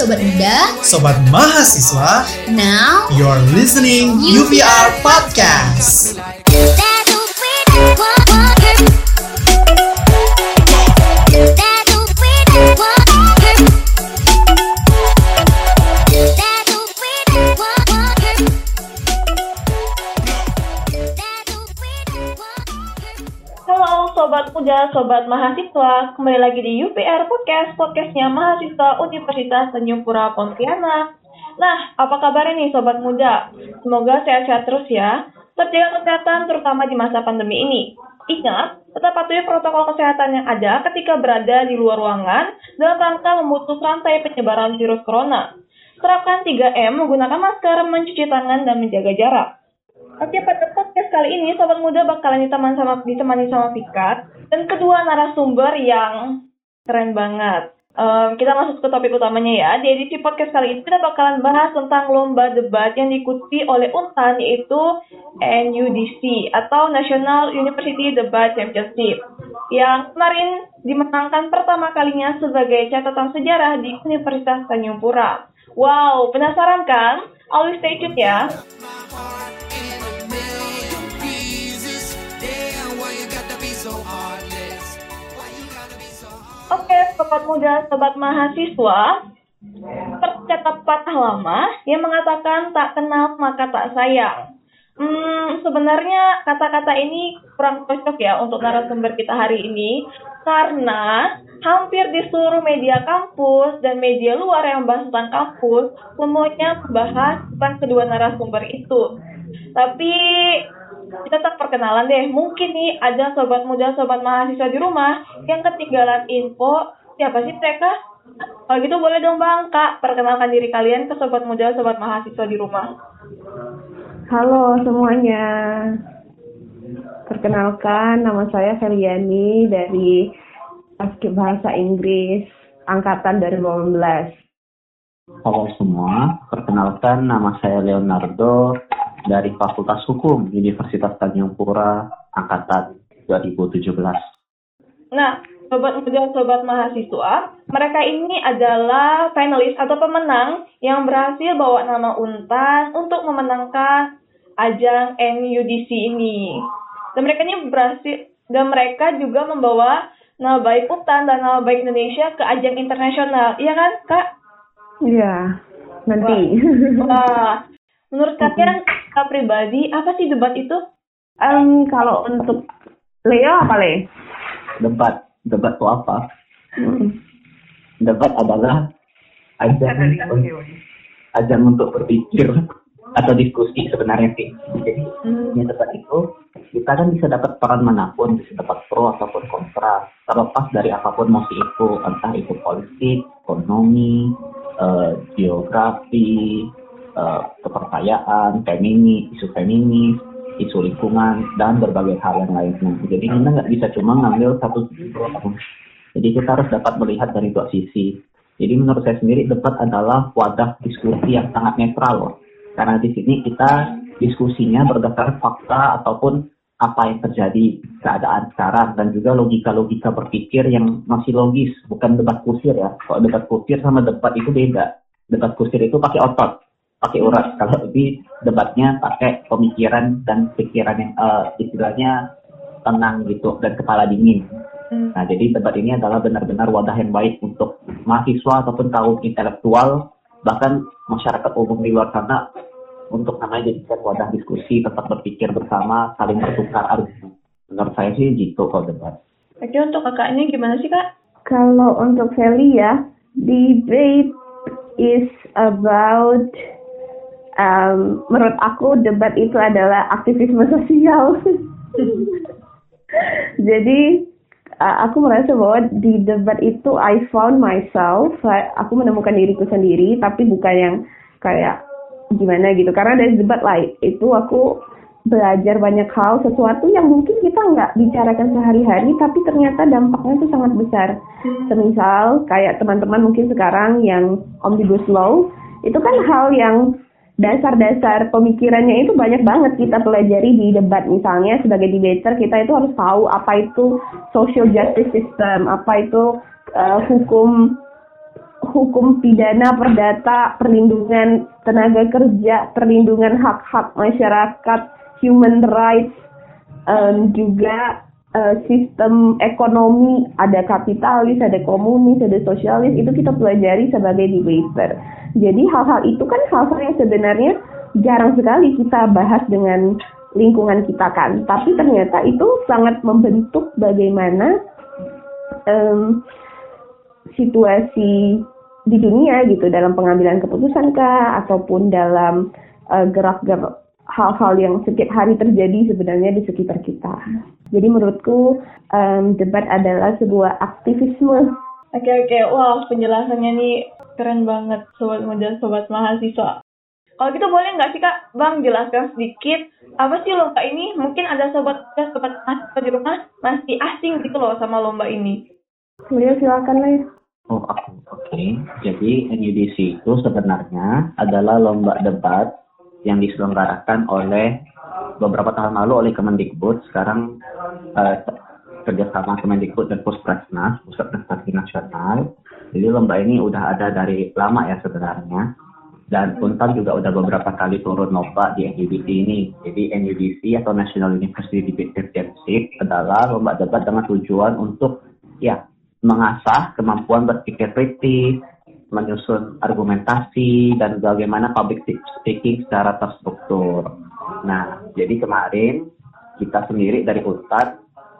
Sobat Muda, Sobat Mahasiswa, now you're listening UPR Podcast. Muda, Sobat Mahasiswa, kembali lagi di UPR Podcast, podcastnya mahasiswa Universitas Tanjung Pura Pontianak. Nah, apa kabar nih Sobat Muda? Semoga sehat-sehat terus ya, tetap kesehatan terutama di masa pandemi ini. Ingat, tetap patuhi protokol kesehatan yang ada ketika berada di luar ruangan dalam rangka memutus rantai penyebaran virus corona. Terapkan 3M menggunakan masker, mencuci tangan, dan menjaga jarak. Oke, pada podcast kali ini Sobat Muda bakalan ditemani sama, ditemani sama Pikat dan kedua narasumber yang keren banget. Em, kita masuk ke topik utamanya ya. Di edisi podcast kali ini kita bakalan bahas tentang lomba debat yang diikuti oleh UNTAN yaitu NUDC atau National University Debat Championship yang kemarin dimenangkan pertama kalinya sebagai catatan sejarah di Universitas Tanjung Pura. Wow, penasaran kan? Always stay tune ya. Sobat muda, sobat mahasiswa, tercatat patah lama yang mengatakan tak kenal maka tak sayang. Hmm, sebenarnya kata-kata ini kurang cocok ya untuk narasumber kita hari ini karena hampir di seluruh media kampus dan media luar yang membahas tentang kampus semuanya membahas tentang kedua narasumber itu. Tapi kita tak perkenalan deh. Mungkin nih ada sobat muda, sobat mahasiswa di rumah yang ketinggalan info siapa sih mereka? Kalau gitu boleh dong Bang, Kak, perkenalkan diri kalian ke sobat muda, sobat mahasiswa di rumah. Halo semuanya. Perkenalkan nama saya Feliani dari Paskib Bahasa Inggris angkatan 2018. Halo semua, perkenalkan nama saya Leonardo dari Fakultas Hukum Universitas Tanjung Pura angkatan 2017. Nah, sobat muda, sobat mahasiswa, mereka ini adalah finalis atau pemenang yang berhasil bawa nama Untan untuk memenangkan ajang NUDC ini. Dan mereka ini berhasil dan mereka juga membawa nama baik Untan dan nama baik Indonesia ke ajang internasional. Iya kan, Kak? Iya, nanti. Wah, menurut kalian Kak pribadi apa sih debat itu? Em, kalau untuk Leo apa Le? Debat, debat itu apa? Hmm. Debat adalah ajang ajang untuk berpikir atau diskusi sebenarnya sih. Jadi di debat itu kita kan bisa dapat peran mana pun, bisa dapat pro ataupun kontra, terlepas dari apa pun mosi itu, entah itu politik, ekonomi, eh, geografi, eh, kepercayaan, feminis, isu feminis, isu lingkungan, dan berbagai hal yang lainnya. Jadi kita nggak bisa cuma ngambil satu sisi. Jadi kita harus dapat melihat dari dua sisi. Jadi menurut saya sendiri debat adalah wadah diskusi yang sangat netral loh. Karena di sini kita diskusinya berdasarkan fakta ataupun apa yang terjadi keadaan sekarang dan juga logika-logika berpikir yang masih logis, bukan debat kusir ya. Kalau debat kusir sama debat itu beda. Debat kusir itu pakai otot, pakai urat. Kalau ini debatnya pakai pemikiran dan pikiran yang eh, istilahnya tenang gitu dan kepala dingin. Hmm. Nah, jadi debat ini adalah benar-benar wadah yang baik untuk mahasiswa ataupun kaum intelektual, bahkan masyarakat umum di luar sana untuk namanya jadikan wadah diskusi, tetap berpikir bersama, saling bertukar argumen. Menurut saya sih gitu kalau debat. Oke, untuk kakaknya gimana sih, Kak? Kalau untuk Feli ya, debate is about um, menurut aku debat itu adalah aktivisme sosial. Jadi uh, aku merasa bahwa di debat itu I found myself, aku menemukan diriku sendiri, tapi bukan yang kayak gimana gitu. Karena dari debat lain itu aku belajar banyak hal, sesuatu yang mungkin kita nggak bicarakan sehari-hari, tapi ternyata dampaknya itu sangat besar. Semisal kayak teman-teman mungkin sekarang yang omnibus law, itu kan hal yang dasar-dasar pemikirannya itu banyak banget kita pelajari di debat. Misalnya sebagai debater kita itu harus tahu apa itu social justice system apa itu uh, hukum hukum pidana perdata, perlindungan tenaga kerja, perlindungan hak-hak masyarakat, human rights, um, juga uh, sistem ekonomi, ada kapitalis, ada komunis, ada sosialis, itu kita pelajari sebagai debater. Jadi hal-hal itu kan hal-hal yang sebenarnya jarang sekali kita bahas dengan lingkungan kita kan, tapi ternyata itu sangat membentuk bagaimana um, situasi di dunia gitu dalam pengambilan keputusan kah ataupun dalam uh, gerak-gerak hal-hal yang setiap hari terjadi sebenarnya di sekitar kita. Jadi menurutku um, debat adalah sebuah aktivisme. Oke oke, wah penjelasannya nih keren banget sobat muda, sobat mahasiswa. Kalau gitu boleh nggak sih kak, bang jelaskan sedikit apa sih lomba ini? Mungkin ada sobat sobat mahasiswa di rumah masih asing gitu loh sama lomba ini. Beliau silakan lah. Oh, aku. Oke. Okay. Jadi NUDC itu sebenarnya adalah lomba debat yang diselenggarakan oleh beberapa tahun lalu oleh Kemendikbud. Sekarang uh, kerjasama Kemendikbud dan Puskesmas, Pusat Prestasi Nasional. Jadi lomba ini udah ada dari lama ya sebenarnya. Dan Untan juga udah beberapa kali turun lomba di NUDC ini. Jadi NUDC atau National University Debate Championship adalah lomba debat dengan tujuan untuk ya mengasah kemampuan berpikir kritis, menyusun argumentasi, dan bagaimana public speaking secara terstruktur. Nah, jadi kemarin kita sendiri dari UNTAD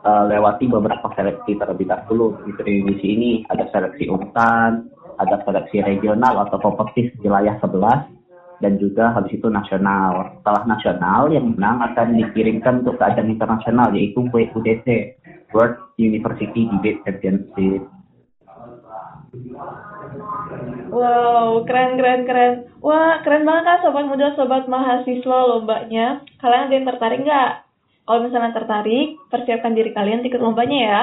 uh, lewati beberapa seleksi terlebih dahulu di Indonesia ini. Ada seleksi UNTAD, ada seleksi regional atau kompetisi wilayah 11, dan juga habis itu nasional. Setelah nasional, yang menang akan dikirimkan untuk ke ajang internasional, yaitu WUDC, World University Debate Championship. Wow, keren keren keren. Wah, keren banget kan sobat muda, sobat mahasiswa lombanya. Kalian ada yang tertarik nggak? Kalau misalnya tertarik, persiapkan diri kalian ikut lombanya ya.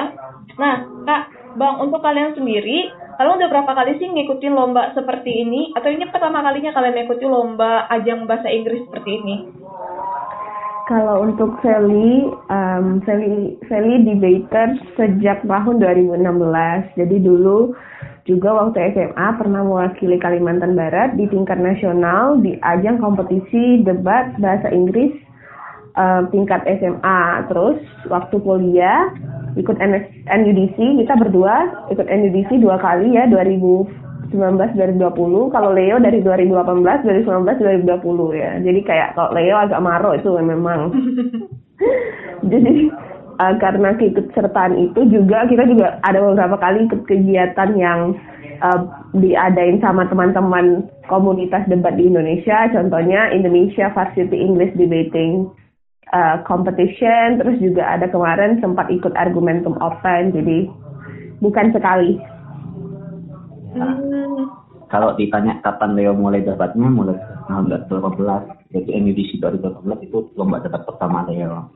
Nah, Kak, Bang, untuk kalian sendiri, kalian udah berapa kali sih ngikutin lomba seperti ini? Atau ini pertama kalinya kalian mengikuti lomba ajang bahasa Inggris seperti ini? Kalau untuk Feli, um, Feli, Feli debater sejak tahun 2016. Jadi dulu juga waktu SMA pernah mewakili Kalimantan Barat di tingkat nasional di ajang kompetisi debat bahasa Inggris um, tingkat SMA. Terus waktu kuliah ikut NUDC, kita berdua ikut NUDC dua kali ya, 2000 19 2020 kalau Leo dari 2018 dari 2019 2020 ya. Jadi kayak kalau Leo agak marah itu memang. Jadi uh, karena keikutsertaan itu juga kita juga ada beberapa kali ikut kegiatan yang uh, diadain sama teman-teman komunitas debat di Indonesia contohnya Indonesia Varsity English Debating uh, Competition terus juga ada kemarin sempat ikut Argumentum Open jadi bukan sekali Hmm. Kalau ditanya kapan Leo mulai debatnya, mulai tahun 2018. Jadi NUDC 2018 itu lomba debat pertama Leo.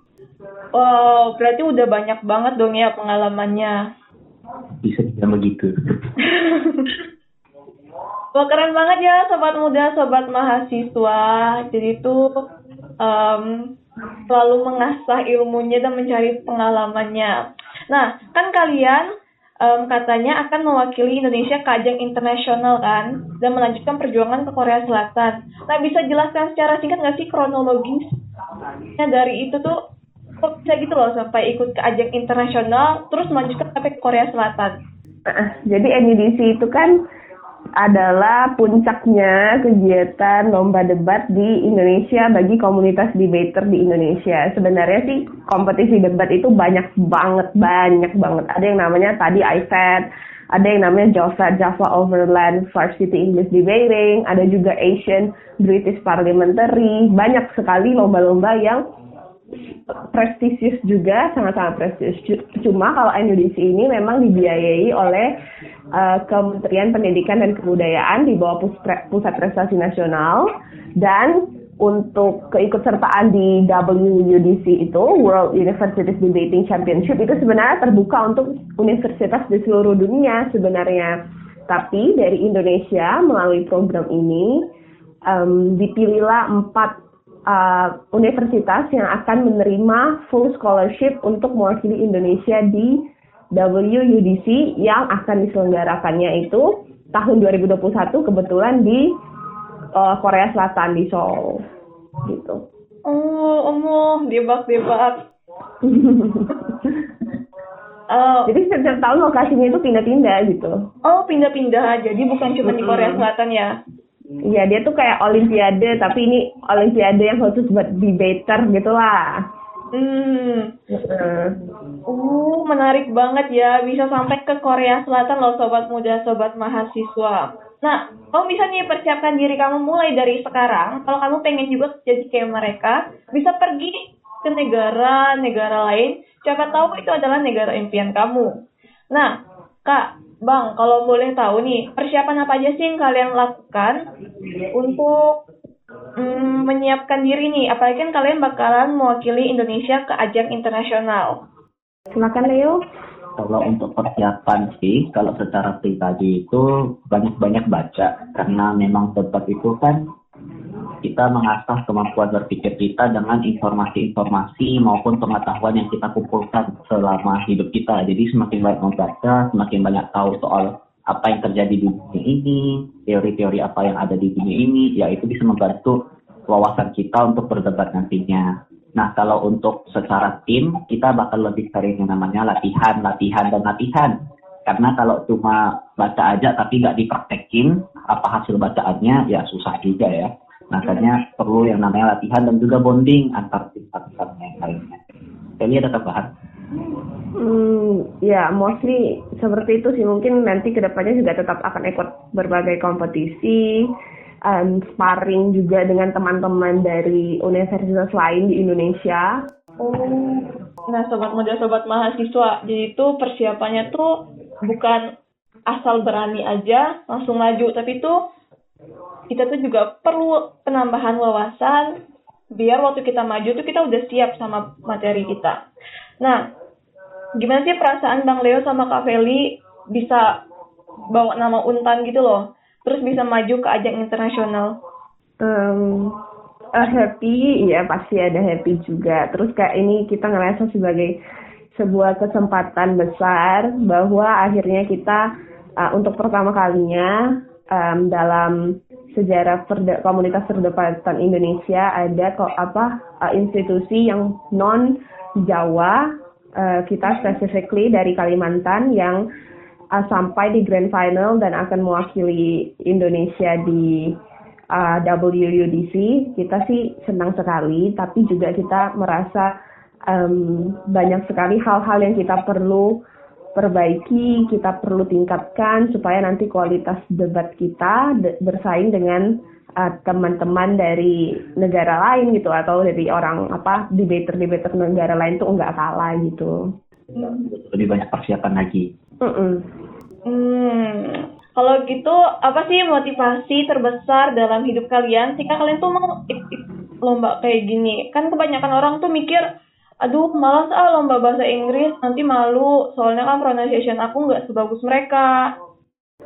Wow, berarti udah banyak banget dong ya pengalamannya. Bisa dibilang begitu. Wah keren banget ya sobat muda, sobat mahasiswa. Jadi itu um, selalu mengasah ilmunya dan mencari pengalamannya. Nah, kan kalian um, katanya akan mewakili Indonesia ke ajang internasional kan dan melanjutkan perjuangan ke Korea Selatan. Nah bisa jelaskan secara singkat nggak sih kronologisnya dari itu tuh bisa gitu loh sampai ikut ke ajang internasional terus melanjutkan sampai ke Korea Selatan? Jadi NUDC itu kan adalah puncaknya kegiatan lomba debat di Indonesia bagi komunitas debater di Indonesia. Sebenarnya sih kompetisi debat itu banyak banget, banyak banget. Ada yang namanya tadi ISET, ada yang namanya JOSA, Java Overland Varsity English Debating, ada juga Asian British Parliamentary, banyak sekali lomba-lomba yang prestisius juga, sangat-sangat prestisius. Cuma kalau NUDC ini memang dibiayai oleh uh, Kementerian Pendidikan dan Kebudayaan di bawah Pusat Prestasi Nasional dan untuk keikutsertaan di WUDC itu World Universities Debating Championship itu sebenarnya terbuka untuk universitas di seluruh dunia sebenarnya. Tapi dari Indonesia melalui program ini um, dipilihlah empat uh, universitas yang akan menerima full scholarship untuk mewakili Indonesia di WUDC yang akan diselenggarakannya itu tahun 2021 kebetulan di uh, Korea Selatan di Seoul gitu. Oh, oh, debak-debak. Uh, Jadi setiap tahun lokasinya itu pindah-pindah gitu. Oh, pindah-pindah. Jadi bukan cuma di Korea Selatan ya? Iya, dia tuh kayak olimpiade, tapi ini olimpiade yang khusus buat debater gitu lah. Hmm. Uh, menarik banget ya. Bisa sampai ke Korea Selatan loh, sobat muda, sobat mahasiswa. Nah, kamu bisa nih persiapkan diri kamu mulai dari sekarang. Kalau kamu pengen juga jadi kayak mereka, bisa pergi ke negara-negara lain, siapa tahu itu adalah negara impian kamu. Nah, Kak, Bang, kalau boleh tahu nih, persiapan apa aja sih yang kalian lakukan untuk mm, menyiapkan diri nih? Apalagi kan kalian bakalan mewakili Indonesia ke ajang internasional. Silakan Leo. Kalau untuk persiapan sih, kalau secara pribadi itu banyak-banyak baca karena memang tempat itu kan kita mengasah kemampuan berpikir kita dengan informasi-informasi maupun pengetahuan yang kita kumpulkan selama hidup kita. Jadi semakin banyak membaca, semakin banyak tahu soal apa yang terjadi di dunia ini, teori-teori apa yang ada di dunia ini, ya itu bisa membantu wawasan kita untuk berdebat nantinya. Nah, kalau untuk secara tim, kita bakal lebih sering yang namanya latihan, latihan, dan latihan. Karena kalau cuma baca aja tapi nggak dipraktekin, apa hasil bacaannya, ya susah juga ya. Makanya perlu yang namanya latihan dan juga bonding antar tim satu yang lainnya. Jadi ada tambahan? Hmm, ya mostly seperti itu sih. Mungkin nanti ke depannya juga tetap akan ikut berbagai kompetisi, um, sparring juga dengan teman-teman dari universitas lain di Indonesia. Oh, nah sobat muda, sobat mahasiswa, jadi itu persiapannya tuh bukan asal berani aja langsung maju, tapi tuh kita tuh juga perlu penambahan wawasan biar waktu kita maju tuh kita udah siap sama materi kita. Nah, gimana sih perasaan Bang Leo sama Kak Feli bisa bawa nama Untan gitu loh, terus bisa maju ke ajang internasional? Um, uh, happy, ya pasti ada happy juga. Terus kayak ini kita ngerasa sebagai sebuah kesempatan besar bahwa akhirnya kita uh, untuk pertama kalinya um, dalam sejarah perde komunitas perdebatan Indonesia ada kok apa uh, institusi yang non Jawa uh, kita specifically dari Kalimantan yang uh, sampai di grand final dan akan mewakili Indonesia di uh, WUDC kita sih senang sekali tapi juga kita merasa um, banyak sekali hal-hal yang kita perlu perbaiki, kita perlu tingkatkan supaya nanti kualitas debat kita de bersaing dengan uh, teman-teman uh, dari negara lain gitu atau dari orang apa debater-debater negara lain tuh enggak kalah gitu. Lebih banyak persiapan lagi. Mm -mm. Hmm. Kalau gitu, apa sih motivasi terbesar dalam hidup kalian? Jika kalian tuh mau lomba kayak gini, kan kebanyakan orang tuh mikir, aduh malas ah lomba bahasa Inggris nanti malu. Soalnya kan pronunciation aku nggak sebagus mereka.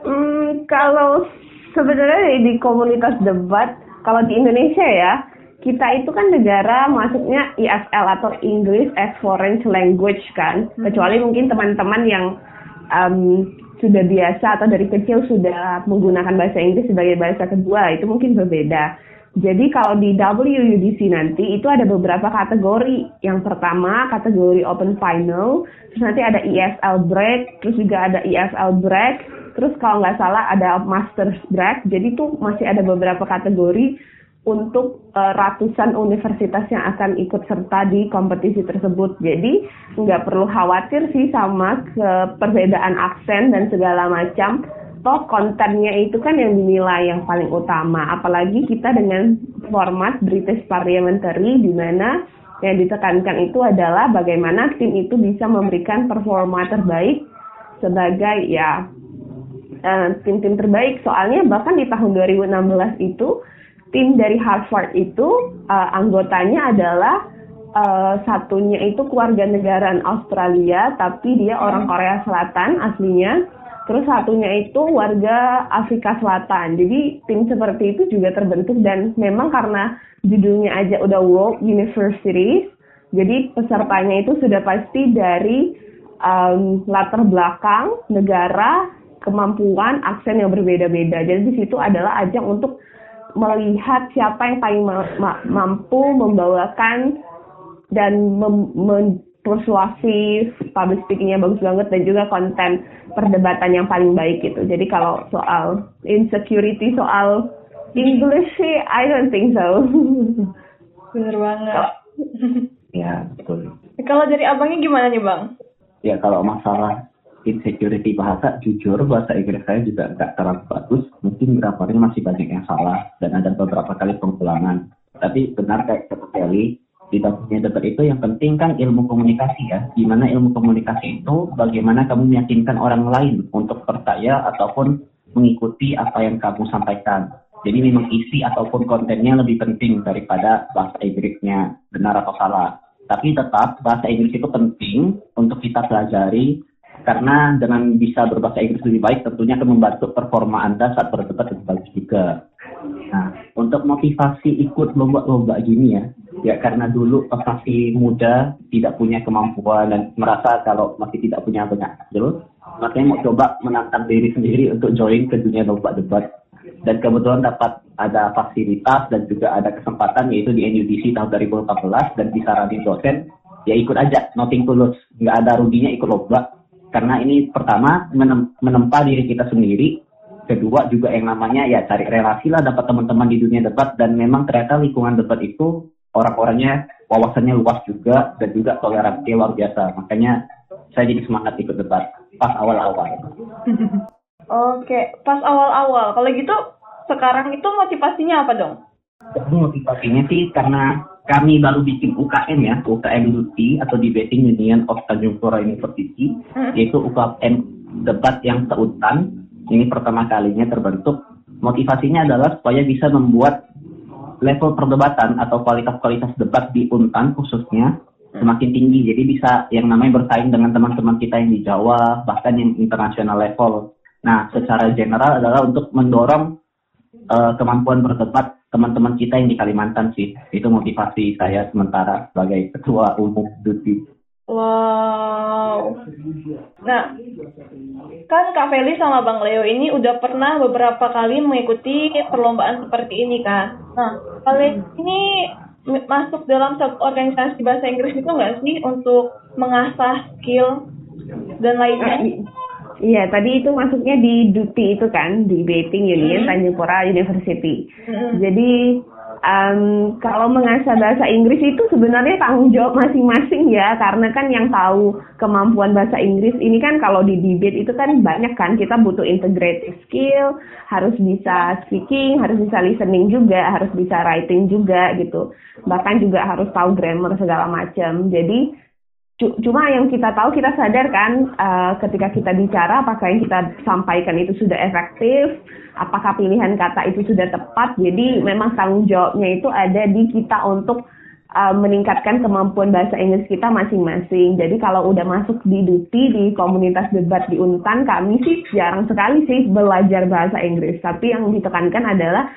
Hmm, kalau sebenarnya di komunitas debat kalau di Indonesia ya kita itu kan negara masuknya ESL atau English as Foreign Language kan. Hmm. kecuali mungkin teman-teman yang um, sudah biasa atau dari kecil sudah menggunakan bahasa Inggris sebagai bahasa kedua itu mungkin berbeda jadi kalau di WUDC nanti itu ada beberapa kategori. Yang pertama kategori open final, terus nanti ada ESL break, terus juga ada ESL break, terus kalau nggak salah ada masters break. Jadi tuh masih ada beberapa kategori untuk uh, ratusan universitas yang akan ikut serta di kompetisi tersebut. Jadi nggak perlu khawatir sih sama perbedaan aksen dan segala macam toh kontennya itu kan yang dinilai yang paling utama. Apalagi kita dengan format British Parliamentary di mana yang ditekankan itu adalah bagaimana tim itu bisa memberikan performa terbaik sebagai ya eh, tim-tim uh, terbaik. Soalnya bahkan di tahun 2016 itu tim dari Harvard itu uh, anggotanya adalah uh, satunya itu keluarga negaraan Australia tapi dia orang Korea Selatan aslinya Terus satunya itu warga Afrika Selatan. Jadi tim seperti itu juga terbentuk dan memang karena judulnya aja udah World University, jadi pesertanya itu sudah pasti dari um, latar belakang negara kemampuan aksen yang berbeda-beda. Jadi di situ adalah ajang untuk melihat siapa yang paling ma- ma- mampu membawakan dan mem- mempersuasif public speakingnya bagus banget dan juga konten perdebatan yang paling baik gitu. Jadi kalau soal insecurity soal English sih I don't think so. Bener banget. Ya, betul. Kalau dari abangnya gimana nih bang? Ya, kalau masalah insecurity bahasa, jujur bahasa Inggris saya juga nggak terlalu bagus. Mungkin grammarnya masih banyak yang salah dan ada beberapa kali pengulangan. Tapi benar kayak seperti Di dalamnya debat itu yang penting kan ilmu komunikasi ya. Gimana ilmu komunikasi itu, bagaimana kamu meyakinkan orang lain untuk percaya ataupun mengikuti apa yang kamu sampaikan. Jadi memang isi ataupun kontennya lebih penting daripada bahasa Inggrisnya benar atau salah. Tapi tetap bahasa Inggris itu penting untuk kita pelajari karena dengan bisa berbahasa Inggris lebih baik tentunya akan membantu performa Anda saat berdebat lebih bagus juga. Nah, untuk motivasi ikut lomba-lomba gini ya, ya karena dulu masih muda tidak punya kemampuan dan merasa kalau masih tidak punya banyak skill, makanya mau coba menantang diri sendiri untuk join ke dunia lomba debat dan kebetulan dapat ada fasilitas dan juga ada kesempatan yaitu di NUDC tahun 2014 dan disaranin dosen ya ikut aja nothing tulus nggak ada ruginya ikut lomba. Karena ini pertama menem menempa diri kita sendiri. Kedua juga yang namanya ya cari relasi lah dapat teman-teman di dunia debat. Dan memang ternyata lingkungan debat itu orang-orangnya wawasannya luas juga dan juga toleransi luar biasa makanya saya jadi semangat ikut debat pas awal-awal Oke, pas awal-awal. Kalau gitu, sekarang itu motivasinya apa dong? Motivasinya sih karena kami baru bikin UKM ya, UKM Duti atau Debating Union of Tanjung Pura University, Hmm. yaitu UKM debat yang seutan. Ini pertama kalinya terbentuk. Motivasinya adalah supaya bisa membuat level perdebatan atau kualitas-kualitas debat di Untan khususnya semakin tinggi. Jadi bisa yang namanya bersaing dengan teman-teman kita yang di Jawa, bahkan yang internasional level. Nah, secara general adalah untuk mendorong eh, kemampuan berdebat teman-teman kita yang di Kalimantan sih. Itu motivasi saya sementara sebagai ketua umum Duti. Wow. Nah, kan Kak Feli sama Bang Leo ini udah pernah beberapa kali mengikuti perlombaan seperti ini kan. Nah, kalian ini masuk dalam satu organisasi bahasa Inggris itu nggak sih untuk mengasah skill dan lainnya? Iya, tadi itu masuknya di Duti itu kan, di Beting Union Hmm. Tanjung Pura University. Mm-mm. Jadi em, kalau mengasah bahasa Inggris itu sebenarnya tanggung jawab masing-masing ya, karena kan yang tahu kemampuan bahasa Inggris ini kan kalau di debate itu kan banyak kan kita butuh integrated skill, harus bisa speaking, harus bisa listening juga, harus bisa writing juga gitu. Bahkan juga harus tahu grammar segala macam. Jadi Cuma yang kita tahu kita sadar kan eh, ketika kita bicara apakah yang kita sampaikan itu sudah efektif, apakah pilihan kata itu sudah tepat. Jadi memang tanggung jawabnya itu ada di kita untuk eh, meningkatkan kemampuan bahasa Inggris kita masing-masing. Jadi kalau udah masuk di Duti di komunitas debat di Untan, kami sih jarang sekali sih belajar bahasa Inggris. Tapi yang ditekankan adalah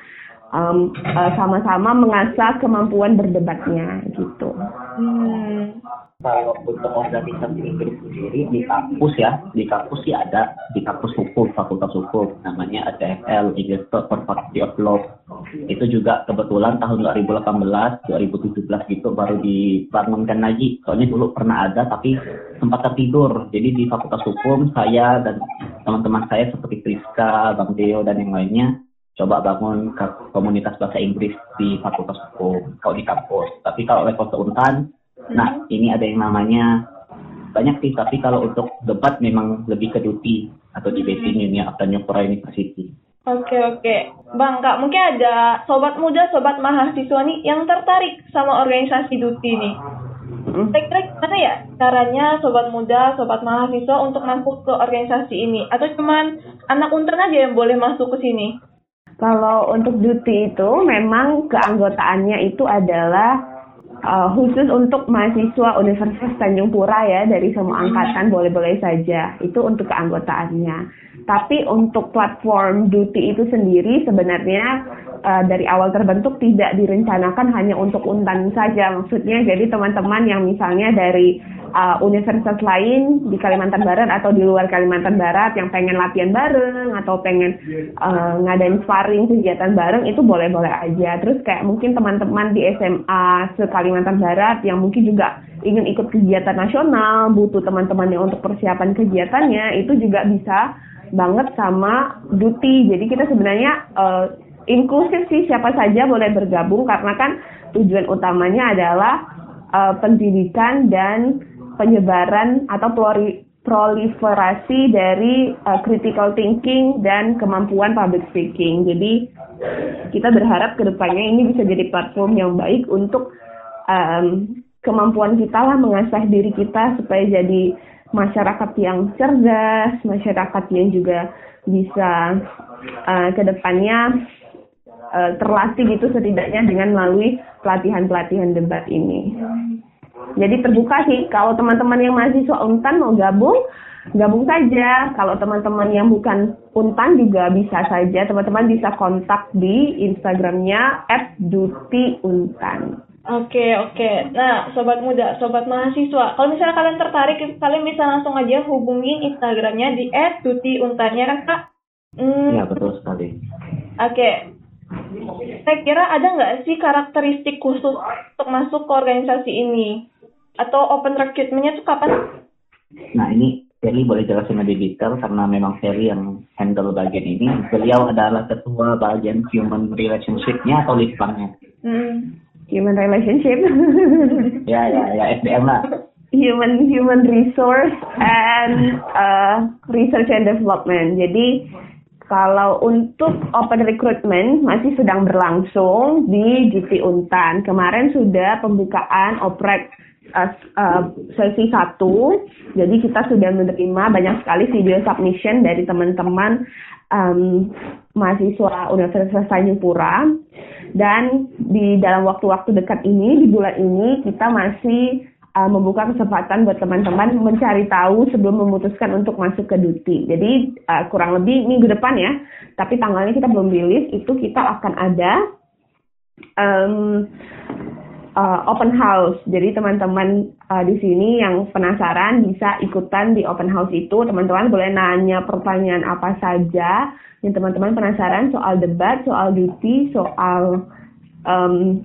em, eh, sama-sama mengasah kemampuan berdebatnya gitu. Hmm. Kalau untuk organisasi Inggris sendiri di kampus ya, di kampus sih ada di kampus hukum, fakultas hukum, namanya ACFL, English Faculty of Law. Itu juga kebetulan tahun 2018, 2017 gitu baru dibangunkan lagi. Soalnya dulu pernah ada tapi sempat tertidur. Jadi di fakultas hukum saya dan teman-teman saya seperti Priska, Bang Deo dan yang lainnya coba bangun ke komunitas bahasa Inggris di fakultas hukum kalau di kampus. Tapi kalau level keuntan Nah, ini ada yang namanya banyak sih, tapi kalau untuk debat memang lebih ke duty atau di Beting Union Tanjung Pura University. Oke oke, Bang Kak mungkin ada sobat muda, sobat mahasiswa nih yang tertarik sama organisasi Duti nih. Kira-kira gimana ya caranya sobat muda, sobat mahasiswa untuk masuk ke organisasi ini? Atau cuman anak untan aja yang boleh masuk ke sini? Kalau untuk duty itu memang keanggotaannya itu adalah uh, khusus untuk mahasiswa Universitas Tanjung Pura ya dari semua angkatan boleh-boleh saja itu untuk keanggotaannya. Tapi untuk platform duty itu sendiri sebenarnya uh, dari awal terbentuk tidak direncanakan hanya untuk Untan saja. Maksudnya jadi teman-teman yang misalnya dari uh, universitas lain di Kalimantan Barat atau di luar Kalimantan Barat yang pengen latihan bareng atau pengen uh, ngadain sparring kegiatan bareng itu boleh-boleh aja. Terus kayak mungkin teman-teman di SMA se Kalimantan Barat yang mungkin juga ingin ikut kegiatan nasional, butuh teman-temannya untuk persiapan kegiatannya, itu juga bisa banget sama duty. Jadi kita sebenarnya uh, inklusif sih siapa saja boleh bergabung karena kan tujuan utamanya adalah uh, pendidikan dan penyebaran atau proliferasi dari uh, critical thinking dan kemampuan public speaking. Jadi kita berharap ke depannya ini bisa jadi platform yang baik untuk um, kemampuan kita lah mengasah diri kita supaya jadi masyarakat yang cerdas, masyarakat yang juga bisa uh, ke depannya uh, terlatih gitu setidaknya dengan melalui pelatihan-pelatihan debat ini. Jadi terbuka sih kalau teman-teman yang mahasiswa Untan mau gabung, gabung saja. Kalau teman-teman yang bukan Untan juga bisa saja. Teman-teman bisa kontak di Instagramnya @dutyuntan. Oke, oke. Nah, sobat muda, sobat mahasiswa, kalau misalnya kalian tertarik, kalian bisa langsung aja hubungin Instagramnya di @tuti_untannya kan, Kak? Hmm. Ya, betul sekali. Oke. Saya kira ada nggak sih karakteristik khusus untuk masuk ke organisasi ini? Atau open recruitment-nya tuh kapan? Nah, ini Ferry boleh jelasin lebih detail karena memang Ferry yang handle bagian ini. Beliau adalah ketua bagian human relationship-nya atau litbangnya. Hmm human relationship. ya ya ya SDM lah. Human human resource and uh, research and development. Jadi kalau untuk open recruitment masih sedang berlangsung di GT Untan. Kemarin sudah pembukaan oprek uh, uh, sesi satu. Jadi kita sudah menerima banyak sekali video submission dari teman-teman um, mahasiswa Universitas Tanjung Pura dan di dalam waktu-waktu dekat ini di bulan ini kita masih uh, membuka kesempatan buat teman-teman mencari tahu sebelum memutuskan untuk masuk ke duty. Jadi uh, kurang lebih minggu depan ya, tapi tanggalnya kita belum rilis. Itu kita akan ada um, uh, open house. Jadi teman-teman uh, di sini yang penasaran bisa ikutan di open house itu. Teman-teman boleh nanya pertanyaan apa saja yang teman-teman penasaran soal debat, soal duty, soal um,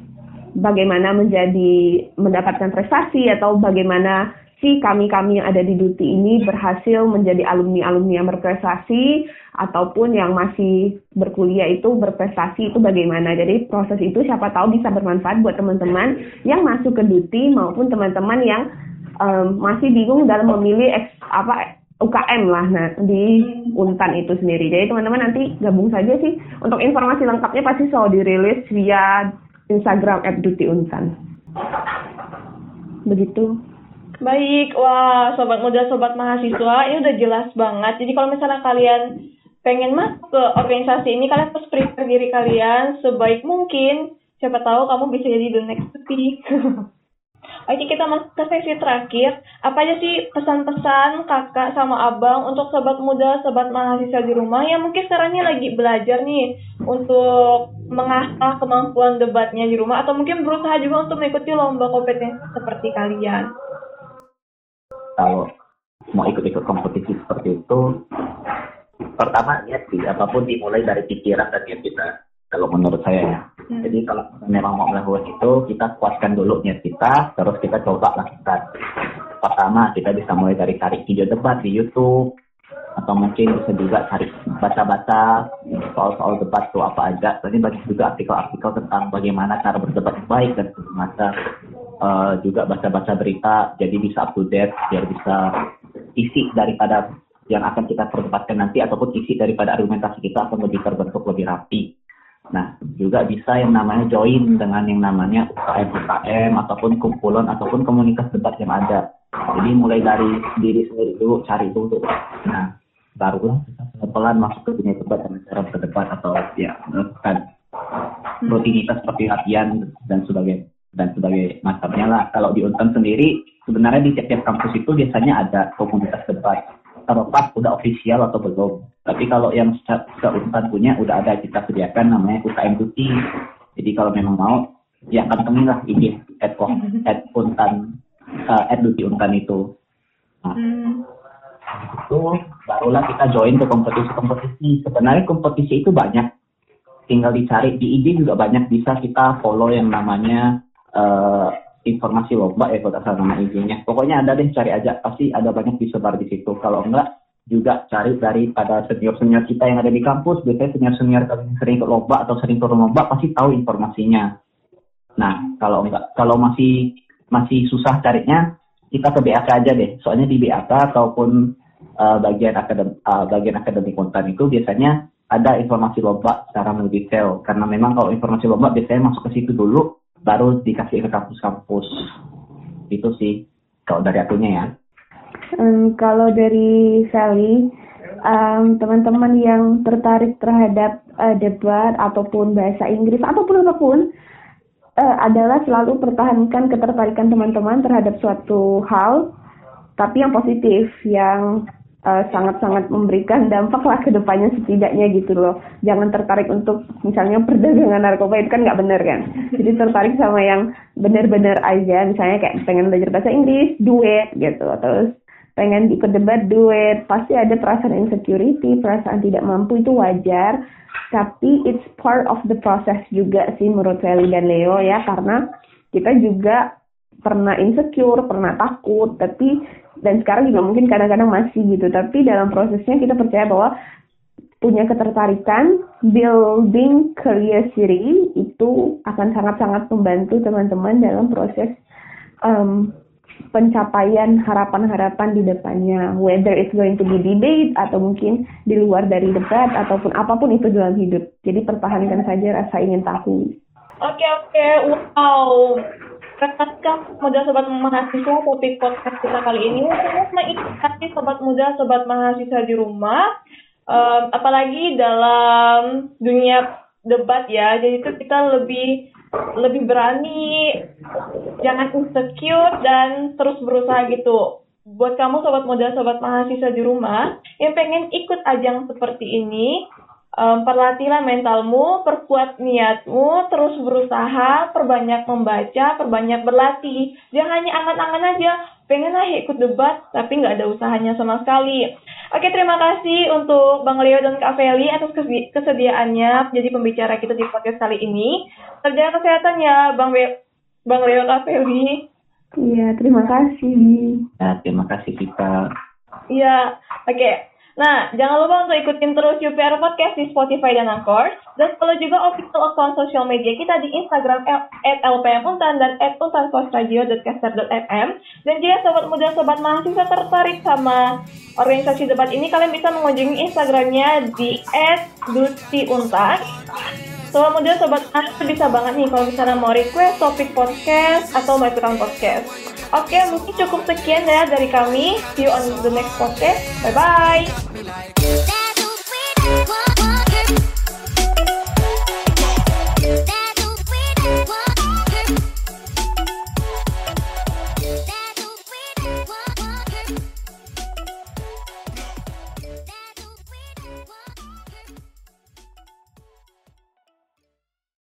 bagaimana menjadi mendapatkan prestasi atau bagaimana si kami-kami yang ada di duty ini berhasil menjadi alumni-alumni yang berprestasi ataupun yang masih berkuliah itu berprestasi itu bagaimana. Jadi proses itu siapa tahu bisa bermanfaat buat teman-teman yang masuk ke duty maupun teman-teman yang um, masih bingung dalam memilih eks, apa UKM lah nah di Untan itu sendiri. Jadi teman-teman nanti gabung saja sih. Untuk informasi lengkapnya pasti selalu dirilis via Instagram @dutyuntan. Begitu. Baik, wah sobat muda, sobat mahasiswa, ini udah jelas banget. Jadi kalau misalnya kalian pengen masuk ke organisasi ini, kalian harus prepare diri kalian sebaik mungkin. Siapa tahu kamu bisa jadi the next speak. Oke, kita masuk ke sesi terakhir. Apa aja sih pesan-pesan kakak sama abang untuk sobat muda, sobat mahasiswa di rumah yang mungkin sekarang ini lagi belajar nih untuk mengasah kemampuan debatnya di rumah atau mungkin berusaha juga untuk mengikuti lomba kompetensi seperti kalian? Kalau mau ikut-ikut kompetisi seperti itu, pertama niat sih, apa pun dimulai dari pikiran dan niat kita kalau menurut saya ya. Hmm. Jadi kalau memang mau melakukan itu, kita kuatkan dulu niat kita, terus kita coba lakukan. Pertama, kita bisa mulai dari cari video debat di YouTube, atau mungkin bisa juga cari baca-baca soal-soal debat itu apa aja. Tadi banyak juga artikel-artikel tentang bagaimana cara berdebat yang baik dan semacam. Uh, juga baca-baca berita, jadi bisa up to date, biar bisa isi daripada yang akan kita perdebatkan nanti ataupun isi daripada argumentasi kita akan lebih terbentuk lebih rapi. Nah, juga bisa yang namanya join dengan yang namanya UKM-UKM ataupun kumpulan ataupun komunitas debat yang ada. Jadi mulai dari diri sendiri dulu, cari dulu. Nah, barulah kita pelan-pelan masuk ke dunia debat dengan cara berdebat atau ya melakukan rutinitas seperti latihan dan sebagai dan sebagai macamnya lah. Kalau di Untan sendiri, sebenarnya di tiap-tiap kampus itu biasanya ada komunitas debat terlepas udah official atau belum. Tapi kalau yang seuntan punya udah ada kita sediakan namanya UKM Duty. Jadi kalau memang mau ya kantongin lah IG at, at untan uh, at Duty untan itu. Nah, itu barulah kita join ke kompetisi-kompetisi. Sebenarnya kompetisi itu banyak. Tinggal dicari di IG juga banyak bisa kita follow yang namanya uh, informasi lomba ya kalau salah nama IG-nya. Pokoknya ada deh cari aja pasti ada banyak disebar di situ. Kalau enggak juga cari dari pada senior-senior kita yang ada di kampus. Biasanya senior-senior yang sering ke lomba atau sering turun lomba pasti tahu informasinya. Nah, kalau enggak kalau masih masih susah carinya, kita ke BAK aja deh. Soalnya di BAK ataupun uh, bagian akadem uh, bagian akademik konten itu biasanya ada informasi lomba secara lebih detail. Karena memang kalau informasi lomba biasanya masuk ke situ dulu, baru dikasih ke kampus-kampus. Itu sih kalau dari akunya ya. Um, kalau dari Sally, um, teman-teman yang tertarik terhadap uh, debat ataupun bahasa Inggris ataupun apa pun uh, adalah selalu pertahankan ketertarikan teman-teman terhadap suatu hal, tapi yang positif, yang sangat-sangat uh, memberikan dampak lah ke depannya setidaknya gitu loh. Jangan tertarik untuk misalnya perdagangan narkoba itu kan nggak bener kan. Jadi tertarik sama yang bener-bener aja, misalnya kayak pengen belajar bahasa Inggris, duet gitu. Terus pengen ikut debat, duet. Pasti ada perasaan insecurity, perasaan tidak mampu itu wajar. Tapi it's part of the process juga sih menurut Feli dan Leo ya, karena kita juga pernah insecure, pernah takut, tapi dan sekarang juga mungkin kadang-kadang masih gitu. Tapi dalam prosesnya kita percaya bahwa punya ketertarikan building career sendiri itu akan sangat-sangat membantu teman-teman dalam proses um, pencapaian harapan-harapan di depannya. Whether it's going to be debate atau mungkin di luar dari debat ataupun apa pun itu dalam hidup. Jadi pertahankan saja rasa ingin tahu. Oke okay, oke. Okay. wow Rekan muda sobat mahasiswa topik podcast kita kali ini untuk mengikuti sobat muda sobat mahasiswa di rumah um, apalagi dalam dunia debat ya. Jadi itu kita lebih lebih berani jangan insecure dan terus berusaha gitu. Buat kamu sobat muda sobat mahasiswa di rumah yang pengen ikut ajang seperti ini Um, perlatihlah mentalmu, perkuat niatmu, terus berusaha, perbanyak membaca, perbanyak berlatih. Jangan hanya angan-angan aja, pengen lah ikut debat, tapi nggak ada usahanya sama sekali. Oke, terima kasih untuk Bang Leo dan Kak Feli atas kesediaannya jadi pembicara kita di podcast kali ini. Terjaga kesehatan ya, Bang, Be Bang Leo Kak Feli. Iya, terima kasih. Ya, terima kasih kita. Iya, oke. Okay. Nah, jangan lupa untuk ikutin terus UPR Podcast di Spotify dan Anchor. Dan follow juga official account sosial media kita di Instagram at lpmuntan dan at untankosradio.caster.fm. Dan jika sobat muda, sobat mahasiswa tertarik sama organisasi debat ini, kalian bisa mengunjungi Instagramnya di at dutiuntan. Sobat muda, sobat anak bisa banget nih kalau misalnya mau request topik podcast atau mau ikutan podcast. Oke, mungkin cukup sekian ya dari kami. See you on the next podcast. Bye-bye.